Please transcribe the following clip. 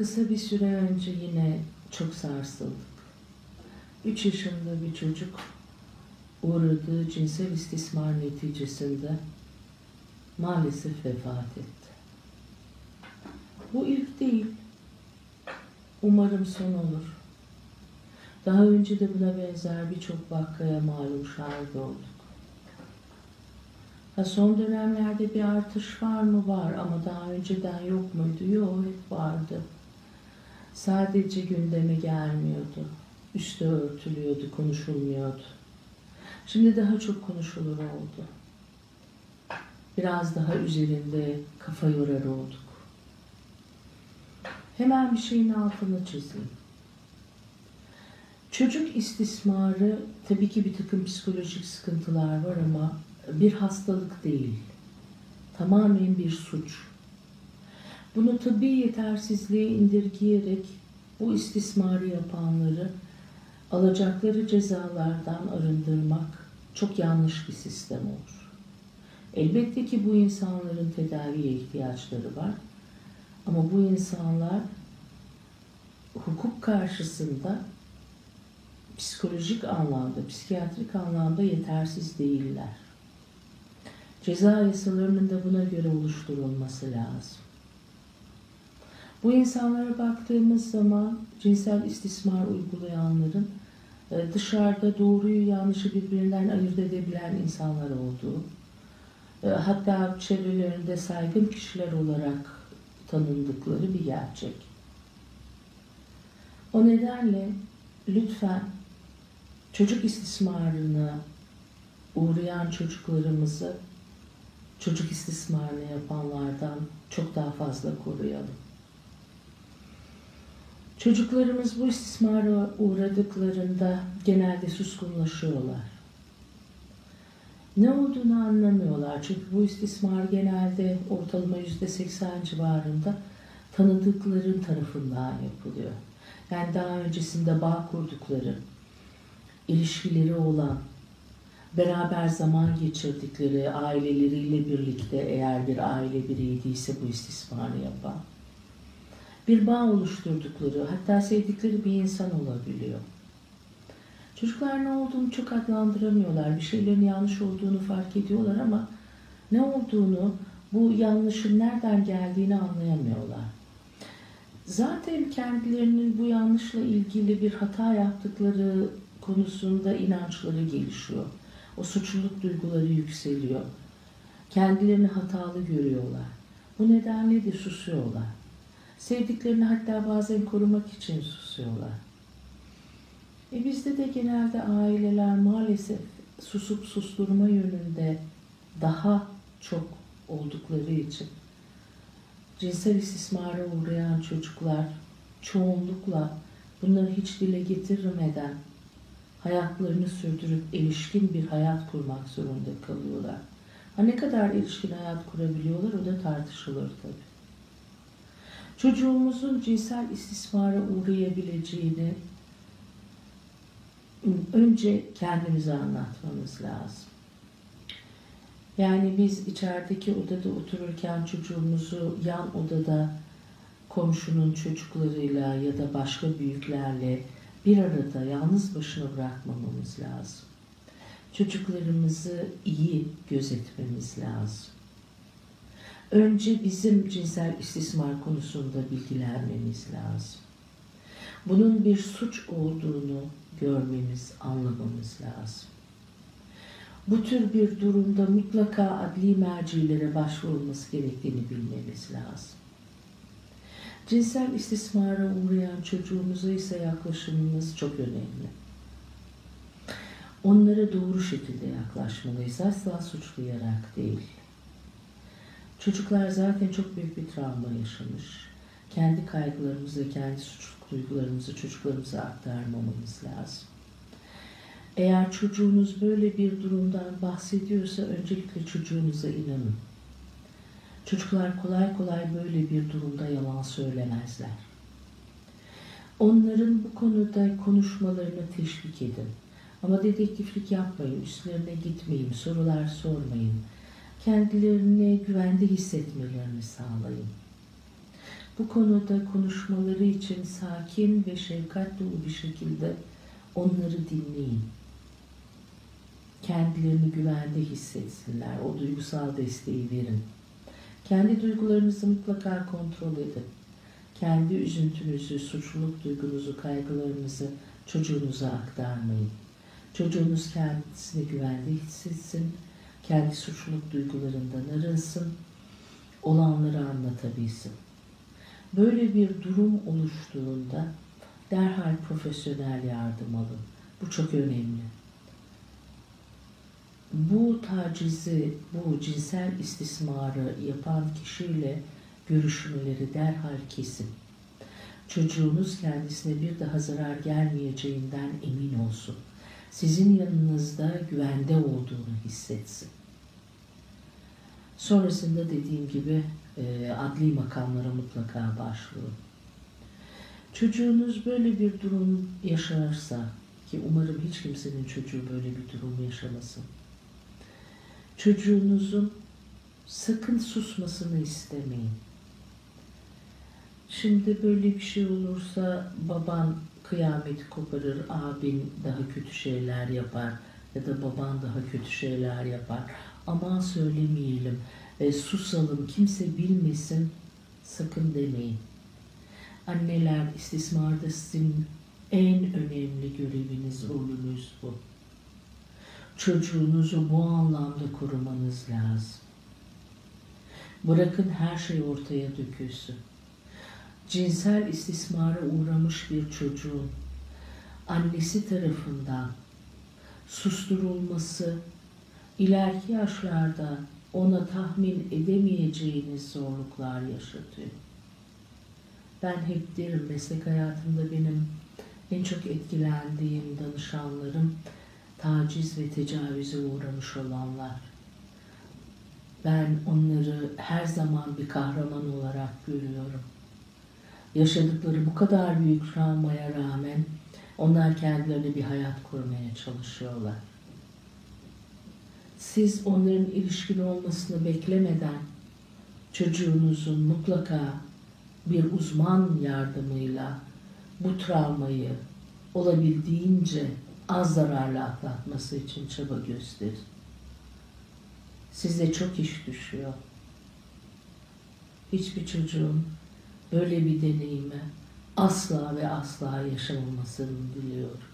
Kısa bir süre önce yine çok sarsıldık. Üç yaşında bir çocuk uğradığı cinsel istismar neticesinde maalesef vefat etti. Bu ilk değil. Umarım son olur. Daha önce de buna benzer birçok vakaya malum şahit olduk. Ha son dönemlerde bir artış var mı? Var ama daha önceden yok muydu? Yok, hep vardı. Sadece gündeme gelmiyordu. Üstü örtülüyordu, konuşulmuyordu. Şimdi daha çok konuşulur oldu. Biraz daha üzerinde kafa yorar olduk. Hemen bir şeyin altını çizeyim. Çocuk istismarı tabii ki bir takım psikolojik sıkıntılar var ama bir hastalık değil. Tamamen bir suç. Bunu tabii yetersizliğe indirgeyerek bu istismarı yapanları alacakları cezalardan arındırmak çok yanlış bir sistem olur. Elbette ki bu insanların tedaviye ihtiyaçları var. Ama bu insanlar hukuk karşısında psikolojik anlamda, psikiyatrik anlamda yetersiz değiller. Ceza yasalarının da buna göre oluşturulması lazım. Bu insanlara baktığımız zaman cinsel istismar uygulayanların e, dışarıda doğruyu yanlışı birbirinden ayırt edebilen insanlar olduğu, e, hatta çevrelerinde saygın kişiler olarak tanındıkları bir gerçek. O nedenle lütfen çocuk istismarına uğrayan çocuklarımızı çocuk istismarını yapanlardan çok daha fazla koruyalım. Çocuklarımız bu istismara uğradıklarında genelde suskunlaşıyorlar. Ne olduğunu anlamıyorlar. Çünkü bu istismar genelde ortalama yüzde seksen civarında tanıdıkların tarafından yapılıyor. Yani daha öncesinde bağ kurdukları, ilişkileri olan, beraber zaman geçirdikleri aileleriyle birlikte eğer bir aile bireydiyse bu istismarı yapan, bir bağ oluşturdukları, hatta sevdikleri bir insan olabiliyor. Çocuklar ne olduğunu çok adlandıramıyorlar. Bir şeylerin yanlış olduğunu fark ediyorlar ama ne olduğunu, bu yanlışın nereden geldiğini anlayamıyorlar. Zaten kendilerinin bu yanlışla ilgili bir hata yaptıkları konusunda inançları gelişiyor. O suçluluk duyguları yükseliyor. Kendilerini hatalı görüyorlar. Bu nedenle de susuyorlar. Sevdiklerini hatta bazen korumak için susuyorlar. E bizde de genelde aileler maalesef susup susturma yönünde daha çok oldukları için cinsel istismara uğrayan çocuklar çoğunlukla bunları hiç dile getirmeden hayatlarını sürdürüp ilişkin bir hayat kurmak zorunda kalıyorlar. Ha ne kadar ilişkin hayat kurabiliyorlar o da tartışılır tabii. Çocuğumuzun cinsel istismara uğrayabileceğini önce kendimize anlatmamız lazım. Yani biz içerideki odada otururken çocuğumuzu yan odada komşunun çocuklarıyla ya da başka büyüklerle bir arada yalnız başına bırakmamamız lazım. Çocuklarımızı iyi gözetmemiz lazım. Önce bizim cinsel istismar konusunda bilgilenmemiz lazım. Bunun bir suç olduğunu görmemiz, anlamamız lazım. Bu tür bir durumda mutlaka adli mercilere başvurulması gerektiğini bilmemiz lazım. Cinsel istismara uğrayan çocuğumuza ise yaklaşımımız çok önemli. Onlara doğru şekilde yaklaşmalıyız. Asla suçlayarak değil. Çocuklar zaten çok büyük bir travma yaşamış. Kendi kaygılarımızı, kendi suçluluk duygularımızı çocuklarımıza aktarmamamız lazım. Eğer çocuğunuz böyle bir durumdan bahsediyorsa öncelikle çocuğunuza inanın. Çocuklar kolay kolay böyle bir durumda yalan söylemezler. Onların bu konuda konuşmalarını teşvik edin. Ama dedektiflik yapmayın, üstlerine gitmeyin, sorular sormayın. Kendilerini güvende hissetmelerini sağlayın. Bu konuda konuşmaları için sakin ve şefkat dolu bir şekilde onları dinleyin. Kendilerini güvende hissetsinler. O duygusal desteği verin. Kendi duygularınızı mutlaka kontrol edin. Kendi üzüntünüzü, suçluluk duygunuzu, kaygılarınızı çocuğunuza aktarmayın. Çocuğunuz kendisini güvende hissetsin, kendi suçluluk duygularından arınsın, olanları anlatabilsin. Böyle bir durum oluştuğunda derhal profesyonel yardım alın. Bu çok önemli. Bu tacizi, bu cinsel istismarı yapan kişiyle görüşmeleri derhal kesin. Çocuğunuz kendisine bir daha zarar gelmeyeceğinden emin olsun. Sizin yanınızda güvende olduğunu hissetsin. Sonrasında dediğim gibi e, adli makamlara mutlaka başvurun. Çocuğunuz böyle bir durum yaşarsa ki umarım hiç kimsenin çocuğu böyle bir durum yaşamasın. Çocuğunuzun sakın susmasını istemeyin. Şimdi böyle bir şey olursa baban kıyameti koparır, abin daha kötü şeyler yapar ya da baban daha kötü şeyler yapar. Aman söylemeyelim, e, susalım, kimse bilmesin, sakın demeyin. Anneler istismarda sizin en önemli göreviniz, rolünüz bu. Çocuğunuzu bu anlamda korumanız lazım. Bırakın her şey ortaya dökülsün. Cinsel istismara uğramış bir çocuğun annesi tarafından susturulması ileriki yaşlarda ona tahmin edemeyeceğiniz zorluklar yaşatıyor. Ben hep derim meslek hayatımda benim en çok etkilendiğim danışanlarım taciz ve tecavüze uğramış olanlar. Ben onları her zaman bir kahraman olarak görüyorum. Yaşadıkları bu kadar büyük travmaya rağmen onlar kendilerine bir hayat kurmaya çalışıyorlar. Siz onların ilişkin olmasını beklemeden çocuğunuzun mutlaka bir uzman yardımıyla bu travmayı olabildiğince az zararla atlatması için çaba gösterin. Size çok iş düşüyor. Hiçbir çocuğun böyle bir deneyimi asla ve asla yaşamamasını diliyorum.